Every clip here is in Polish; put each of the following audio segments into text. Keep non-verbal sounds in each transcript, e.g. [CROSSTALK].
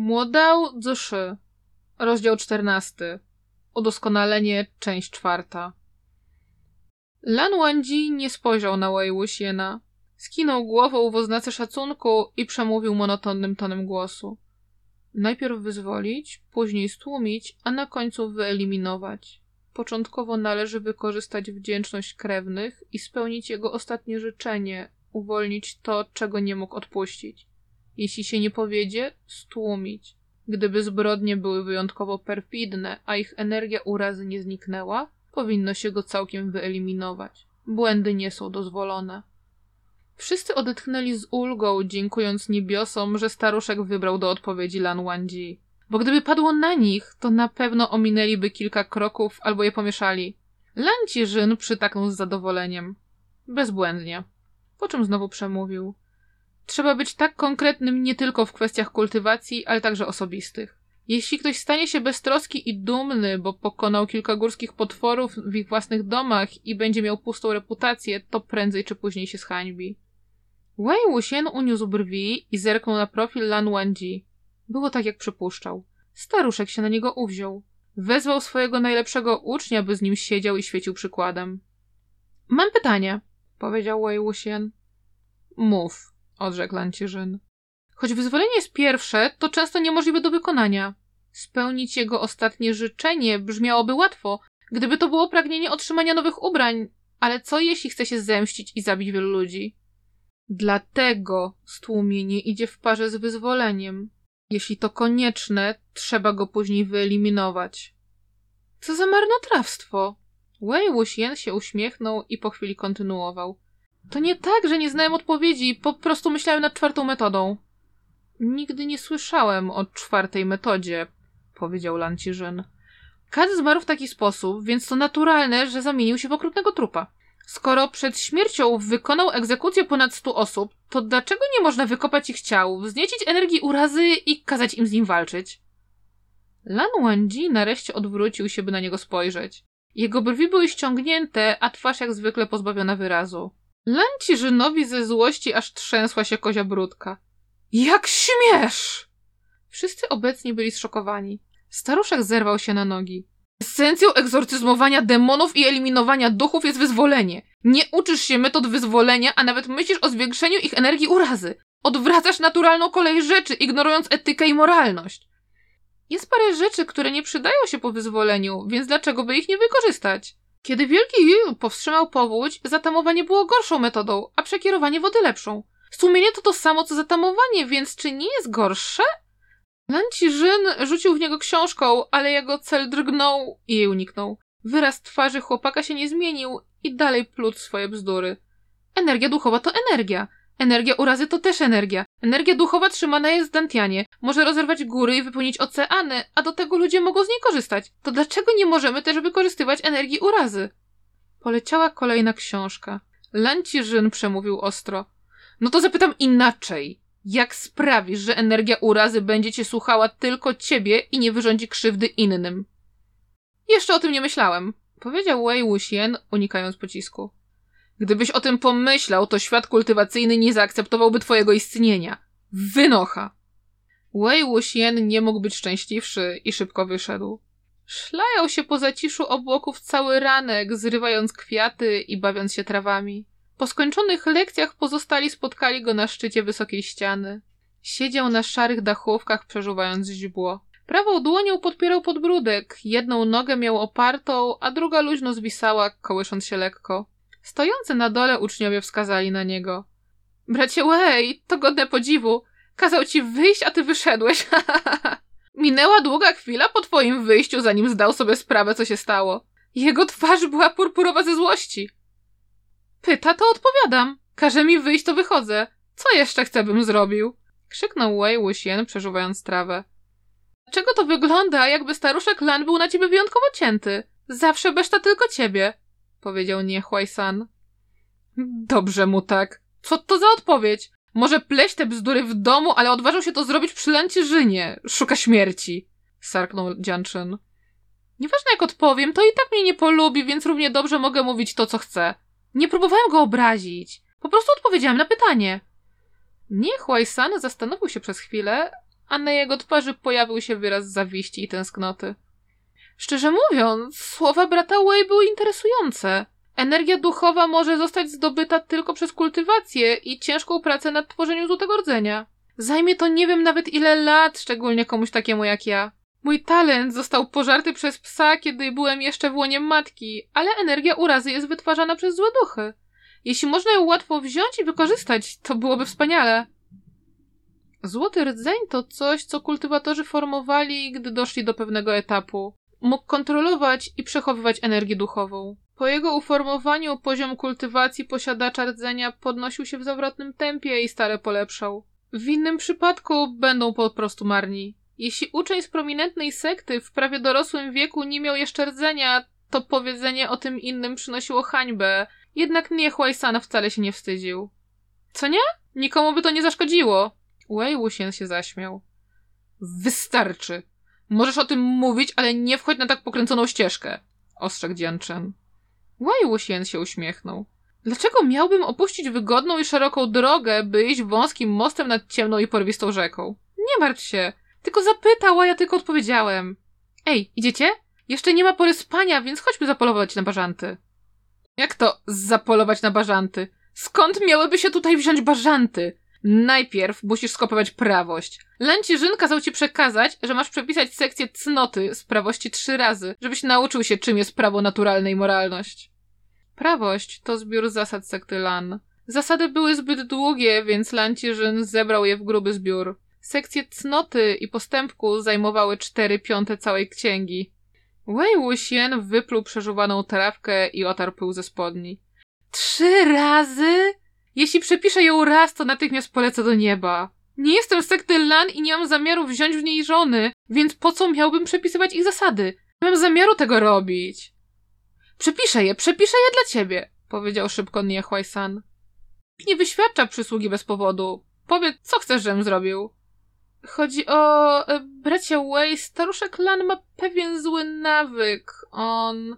Młodał Zszy. Rozdział 14. Udoskonalenie, część czwarta. Lan Wangji nie spojrzał na Wei Wuxiena. Skinął głową w oznace szacunku i przemówił monotonnym tonem głosu. Najpierw wyzwolić, później stłumić, a na końcu wyeliminować. Początkowo należy wykorzystać wdzięczność krewnych i spełnić jego ostatnie życzenie, uwolnić to, czego nie mógł odpuścić. Jeśli się nie powiedzie, stłumić. Gdyby zbrodnie były wyjątkowo perfidne, a ich energia urazy nie zniknęła, powinno się go całkiem wyeliminować. Błędy nie są dozwolone. Wszyscy odetchnęli z ulgą, dziękując niebiosom, że staruszek wybrał do odpowiedzi Lan Wangji. Bo gdyby padło na nich, to na pewno ominęliby kilka kroków albo je pomieszali. Lan Cijin przytaknął z zadowoleniem. Bezbłędnie. Po czym znowu przemówił. Trzeba być tak konkretnym nie tylko w kwestiach kultywacji, ale także osobistych. Jeśli ktoś stanie się beztroski i dumny, bo pokonał kilka górskich potworów w ich własnych domach i będzie miał pustą reputację, to prędzej czy później się zhańbi. Wei Wuxian uniósł brwi i zerknął na profil Lan Wangji. Było tak, jak przypuszczał. Staruszek się na niego uwziął. Wezwał swojego najlepszego ucznia, by z nim siedział i świecił przykładem. Mam pytanie, powiedział Wei Wuxian. Mów, odrzekł Lancierzyn. Choć wyzwolenie jest pierwsze, to często niemożliwe do wykonania. Spełnić jego ostatnie życzenie brzmiałoby łatwo, gdyby to było pragnienie otrzymania nowych ubrań, ale co jeśli chce się zemścić i zabić wielu ludzi? Dlatego stłumienie idzie w parze z wyzwoleniem. Jeśli to konieczne, trzeba go później wyeliminować. Co za marnotrawstwo! Wei Wuxian się uśmiechnął i po chwili kontynuował. To nie tak, że nie znałem odpowiedzi, po prostu myślałem nad czwartą metodą. Nigdy nie słyszałem o czwartej metodzie, powiedział Lancirzyn. Kat zmarł w taki sposób, więc to naturalne, że zamienił się w okrutnego trupa. Skoro przed śmiercią wykonał egzekucję ponad stu osób, to dlaczego nie można wykopać ich ciał, wzniecić energii urazy i kazać im z nim walczyć? Lan Wangji nareszcie odwrócił się, by na niego spojrzeć. Jego brwi były ściągnięte, a twarz jak zwykle pozbawiona wyrazu. Lancirzynowi ze złości aż trzęsła się kozia brudka. Jak śmiesz! Wszyscy obecni byli zszokowani. Staruszek zerwał się na nogi. Esencją egzorcyzmowania demonów i eliminowania duchów jest wyzwolenie. Nie uczysz się metod wyzwolenia, a nawet myślisz o zwiększeniu ich energii urazy. Odwracasz naturalną kolej rzeczy, ignorując etykę i moralność. Jest parę rzeczy, które nie przydają się po wyzwoleniu, więc dlaczego by ich nie wykorzystać? Kiedy Wielki Yu powstrzymał powódź, zatamowanie było gorszą metodą, a przekierowanie wody lepszą. Stłumienie to to samo co zatamowanie, więc czy nie jest gorsze? Lanciżyn rzucił w niego książką, ale jego cel drgnął i jej uniknął. Wyraz twarzy chłopaka się nie zmienił i dalej plótł swoje bzdury. Energia duchowa to energia. Energia urazy to też energia. Energia duchowa trzymana jest w Dantianie. Może rozerwać góry i wypełnić oceany, a do tego ludzie mogą z niej korzystać. To dlaczego nie możemy też wykorzystywać energii urazy? Poleciała kolejna książka. Lanciżyn przemówił ostro. No to zapytam inaczej. Jak sprawisz, że energia urazy będzie cię słuchała tylko ciebie i nie wyrządzi krzywdy innym? Jeszcze o tym nie myślałem, powiedział Wei Wuxian, unikając pocisku. Gdybyś o tym pomyślał, to świat kultywacyjny nie zaakceptowałby twojego istnienia. Wynocha! Wei Wuxian nie mógł być szczęśliwszy i szybko wyszedł. Szlajał się po zaciszu obłoków cały ranek, zrywając kwiaty i bawiąc się trawami. Po skończonych lekcjach pozostali spotkali go na szczycie wysokiej ściany. Siedział na szarych dachówkach, przeżuwając źdźbło. Prawą dłonią podpierał podbródek, jedną nogę miał opartą, a druga luźno zwisała, kołysząc się lekko. Stojący na dole uczniowie wskazali na niego. Bracie Way, to godne podziwu. Kazał ci wyjść, a ty wyszedłeś. [LAUGHS] Minęła długa chwila po twoim wyjściu, zanim zdał sobie sprawę, co się stało. Jego twarz była purpurowa ze złości. Pyta, to odpowiadam. Każe mi wyjść, to wychodzę. Co jeszcze chce, bym zrobił? Krzyknął Wei Wuxian, przeżuwając trawę. Czego to wygląda, jakby staruszek Lan był na ciebie wyjątkowo cięty? Zawsze beszta tylko ciebie, powiedział Niechłaj-san. Dobrze mu tak. Co to za odpowiedź? Może pleść te bzdury w domu, ale odważył się to zrobić przy Lancierzynie. Szuka śmierci. Sarknął Dzianczyn. Nieważne jak odpowiem, to i tak mnie nie polubi, więc równie dobrze mogę mówić to, co chcę. Nie próbowałem go obrazić. Po prostu odpowiedziałem na pytanie. Niech San zastanowił się przez chwilę, a na jego twarzy pojawił się wyraz zawiści i tęsknoty. Szczerze mówiąc, słowa brata Way były interesujące. Energia duchowa może zostać zdobyta tylko przez kultywację i ciężką pracę nad tworzeniem złotego rdzenia. Zajmie to nie wiem nawet ile lat, szczególnie komuś takiemu jak ja. Mój talent został pożarty przez psa, kiedy byłem jeszcze w łonie matki, ale energia urazy jest wytwarzana przez złe duchy. Jeśli można ją łatwo wziąć i wykorzystać, to byłoby wspaniale. Złoty rdzeń to coś, co kultywatorzy formowali, gdy doszli do pewnego etapu. Mógł kontrolować i przechowywać energię duchową. Po jego uformowaniu poziom kultywacji posiadacza rdzenia podnosił się w zawrotnym tempie i stale polepszał. W innym przypadku będą po prostu marni. Jeśli uczeń z prominentnej sekty w prawie dorosłym wieku nie miał jeszcze rdzenia, to powiedzenie o tym innym przynosiło hańbę, jednak Niechłaj-san wcale się nie wstydził. Co nie? Nikomu by to nie zaszkodziło. Wei Wuxian się zaśmiał. Wystarczy. Możesz o tym mówić, ale nie wchodź na tak pokręconą ścieżkę. Ostrzegł Jian Chen. Wei Wuxian się uśmiechnął. Dlaczego miałbym opuścić wygodną i szeroką drogę, by iść wąskim mostem nad ciemną i porwistą rzeką? Nie martw się. Tylko zapytał, a ja tylko odpowiedziałem. Ej, idziecie? Jeszcze nie ma pory spania, więc chodźmy zapolować na bażanty. Jak to zapolować na bażanty? Skąd miałyby się tutaj wziąć bażanty? Najpierw musisz skopować prawość. Lęciżyn kazał ci przekazać, że masz przepisać sekcję cnoty z prawości trzy razy, żebyś nauczył się, czym jest prawo naturalne i moralność. Prawość to zbiór zasad sekty Lan. Zasady były zbyt długie, więc Lanciżyn zebrał je w gruby zbiór. Sekcje cnoty i postępku zajmowały cztery piąte całej księgi. Wei Wuxian wypluł przeżuwaną trawkę i otarł pył ze spodni. Trzy razy? Jeśli przepiszę ją raz, to natychmiast polecę do nieba. Nie jestem sekty Lan i nie mam zamiaru wziąć w niej żony, więc po co miałbym przepisywać ich zasady? Nie mam zamiaru tego robić. Przepiszę je, przepiszę je dla ciebie, powiedział szybko Niechłaj-san. Nie wyświadcza przysługi bez powodu. Powiedz, co chcesz, żebym zrobił? Chodzi o e, bracia Way. Staruszek Lan ma pewien zły nawyk. On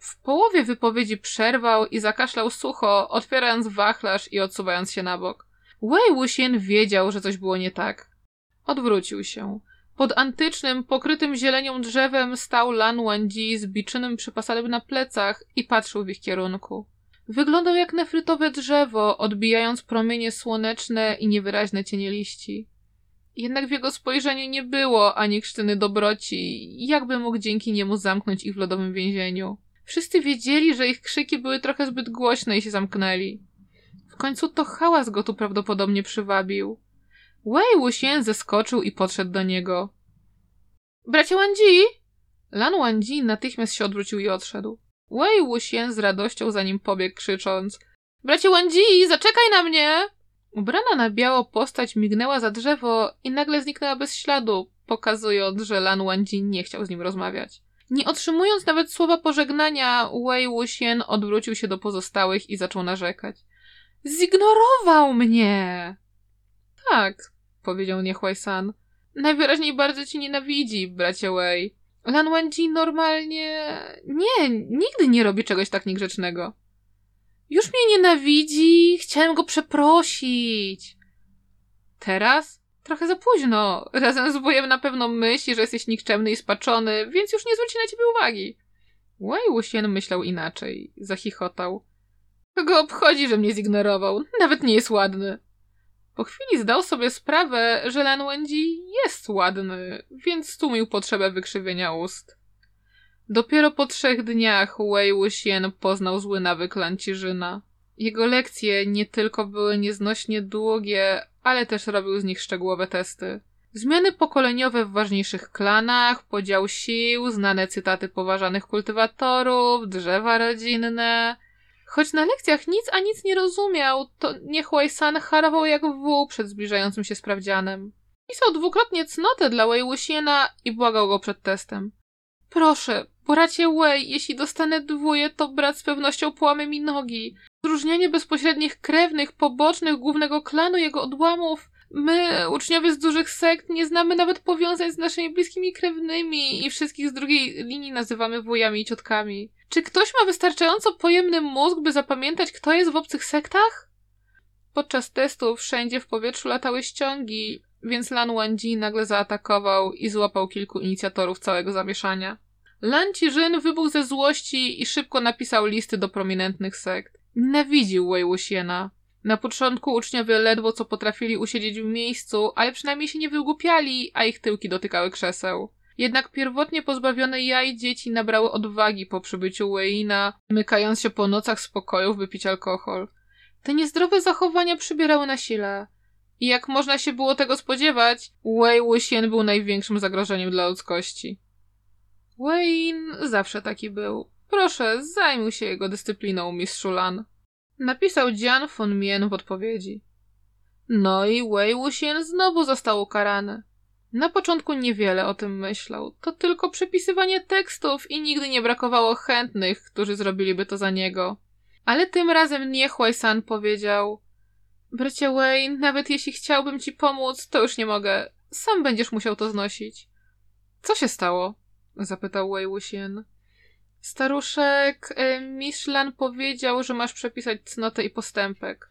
w połowie wypowiedzi przerwał i zakaszlał sucho, otwierając wachlarz i odsuwając się na bok. Wei Wuxian wiedział, że coś było nie tak. Odwrócił się. Pod antycznym, pokrytym zielenią drzewem stał Lan Wangji z biczynym przypasadem na plecach i patrzył w ich kierunku. Wyglądał jak nefrytowe drzewo, odbijając promienie słoneczne i niewyraźne cienie liści. Jednak w jego spojrzeniu nie było ani krztyny dobroci, jakby mógł dzięki niemu zamknąć ich w lodowym więzieniu. Wszyscy wiedzieli, że ich krzyki były trochę zbyt głośne i się zamknęli. W końcu to hałas go tu prawdopodobnie przywabił. Wei Wuxian zeskoczył i podszedł do niego. Bracie Wanji! Lan Wanji natychmiast się odwrócił i odszedł. Wei Wuxian z radością za nim pobiegł, krzycząc Bracie Wanji, zaczekaj na mnie! Ubrana na biało postać mignęła za drzewo i nagle zniknęła bez śladu, pokazując, że Lan Wanji nie chciał z nim rozmawiać. Nie otrzymując nawet słowa pożegnania, Wei Wuxian odwrócił się do pozostałych i zaczął narzekać. Zignorował mnie! Tak, powiedział Niechłaj-san. Najwyraźniej bardzo ci nienawidzi, bracie Wei. Lan Wenji normalnie... Nie, nigdy nie robi czegoś tak niegrzecznego. Już mnie nienawidzi, chciałem go przeprosić. Teraz? Trochę za późno. Wujem na pewno myśli, że jesteś nikczemny i spaczony, więc już nie zwróci na ciebie uwagi. Wei Wuxian myślał inaczej. Zachichotał. Kogo obchodzi, że mnie zignorował? Nawet nie jest ładny. Po chwili zdał sobie sprawę, że Lan Wenji jest ładny, więc stłumił potrzebę wykrzywienia ust. Dopiero po trzech dniach Wei Wuxian poznał zły nawyk Lancirzyna. Jego lekcje nie tylko były nieznośnie długie, ale też robił z nich szczegółowe testy. Zmiany pokoleniowe w ważniejszych klanach, podział sił, znane cytaty poważanych kultywatorów, drzewa rodzinne. Choć na lekcjach nic a nic nie rozumiał, to niech Wei-san harował jak wół przed zbliżającym się sprawdzianem. Pisał dwukrotnie cnotę dla Wei Wuxiena i błagał go przed testem. Proszę, bracie Wei, jeśli dostanę dwóje, to brat z pewnością połamie mi nogi. Zróżnianie bezpośrednich krewnych, pobocznych głównego klanu jego odłamów. My, uczniowie z dużych sekt, nie znamy nawet powiązań z naszymi bliskimi krewnymi i wszystkich z drugiej linii nazywamy wujami i ciotkami. Czy ktoś ma wystarczająco pojemny mózg, by zapamiętać, kto jest w obcych sektach? Podczas testu wszędzie w powietrzu latały ściągi, więc Lan Wangji nagle zaatakował i złapał kilku inicjatorów całego zamieszania. Lan Cijin wybuchł ze złości i szybko napisał listy do prominentnych sekt. Nienawidził Wei Wuxiena. Na początku uczniowie ledwo co potrafili usiedzieć w miejscu, ale przynajmniej się nie wygłupiali, a ich tyłki dotykały krzeseł. Jednak pierwotnie pozbawione jaj dzieci nabrały odwagi po przybyciu Weina, mykając się po nocach spokojów, by pić alkohol. Te niezdrowe zachowania przybierały na sile. I jak można się było tego spodziewać, Wei Wuxian był największym zagrożeniem dla ludzkości. Wayne zawsze taki był. Proszę, zajmuj się jego dyscypliną, mistrzu Lan. Napisał Jian von Mien w odpowiedzi. No i Wei Wuxian znowu został ukarany. Na początku niewiele o tym myślał. To tylko przepisywanie tekstów i nigdy nie brakowało chętnych, którzy zrobiliby to za niego. Ale tym razem nie Huai-san powiedział Bracie Wayne, nawet jeśli chciałbym ci pomóc, to już nie mogę. Sam będziesz musiał to znosić. Co się stało? zapytał Wei Wuxian. Staruszek, e, Michelin powiedział, że masz przepisać cnotę i postępek.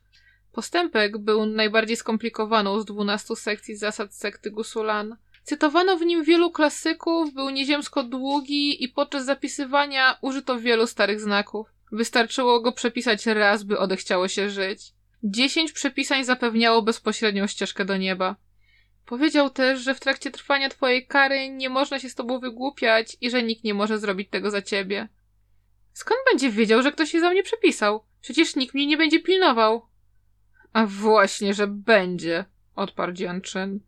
Postępek był najbardziej skomplikowaną z dwunastu sekcji zasad sekty Gusulan. Cytowano w nim wielu klasyków, był nieziemsko długi i podczas zapisywania użyto wielu starych znaków. Wystarczyło go przepisać raz, by odechciało się żyć. Dziesięć przepisań zapewniało bezpośrednią ścieżkę do nieba. Powiedział też, że w trakcie trwania twojej kary nie można się z tobą wygłupiać i że nikt nie może zrobić tego za ciebie. Skąd będzie wiedział, że ktoś się za mnie przepisał? Przecież nikt mnie nie będzie pilnował. A właśnie, że będzie, odparł Jianczyn.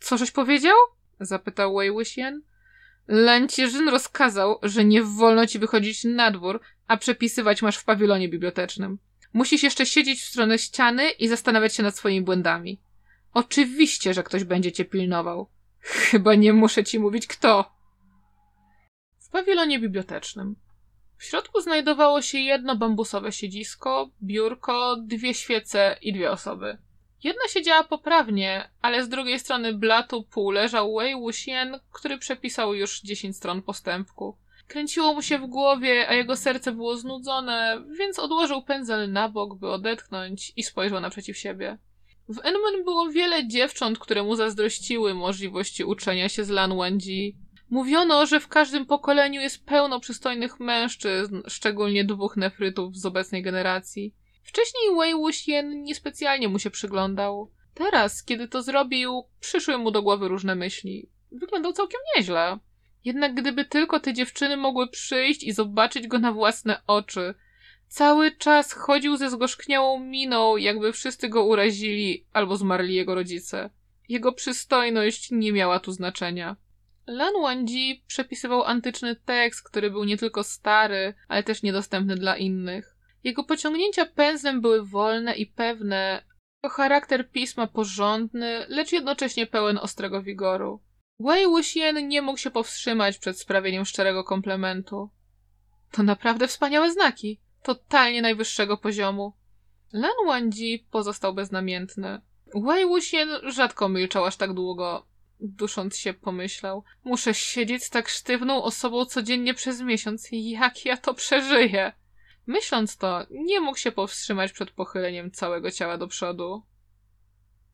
Co żeś powiedział? zapytał Wei Wuxian. Lancierzyn rozkazał, że nie wolno ci wychodzić na dwór, a przepisywać masz w pawilonie bibliotecznym. Musisz jeszcze siedzieć w stronę ściany i zastanawiać się nad swoimi błędami. Oczywiście, że ktoś będzie cię pilnował. Chyba nie muszę ci mówić kto. W pawilonie bibliotecznym. W środku znajdowało się jedno bambusowe siedzisko, biurko, dwie świece i dwie osoby. Jedna siedziała poprawnie, ale z drugiej strony blatu pół leżał Wei Wuxian, który przepisał już dziesięć stron postępku. Kręciło mu się w głowie, a jego serce było znudzone, więc odłożył pędzel na bok, by odetchnąć i spojrzał naprzeciw siebie. W Enmen było wiele dziewcząt, które mu zazdrościły możliwości uczenia się z Lan Wangji. Mówiono, że w każdym pokoleniu jest pełno przystojnych mężczyzn, szczególnie dwóch nefrytów z obecnej generacji. Wcześniej Wei Wuxian niespecjalnie mu się przyglądał. Teraz, kiedy to zrobił, przyszły mu do głowy różne myśli. Wyglądał całkiem nieźle. Jednak gdyby tylko te dziewczyny mogły przyjść i zobaczyć go na własne oczy. Cały czas chodził ze zgorzkniałą miną, jakby wszyscy go urazili albo zmarli jego rodzice. Jego przystojność nie miała tu znaczenia. Lan Wangji przepisywał antyczny tekst, który był nie tylko stary, ale też niedostępny dla innych. Jego pociągnięcia pędzlem były wolne i pewne, a charakter pisma porządny, lecz jednocześnie pełen ostrego wigoru. Wei Wuxian nie mógł się powstrzymać przed sprawieniem szczerego komplementu. To naprawdę wspaniałe znaki, totalnie najwyższego poziomu. Lan Wangji pozostał beznamiętny. Wei Wuxian rzadko milczał aż tak długo. Dusząc się pomyślał, muszę siedzieć z tak sztywną osobą codziennie przez miesiąc. Jak ja to przeżyję? Myśląc to, nie mógł się powstrzymać przed pochyleniem całego ciała do przodu.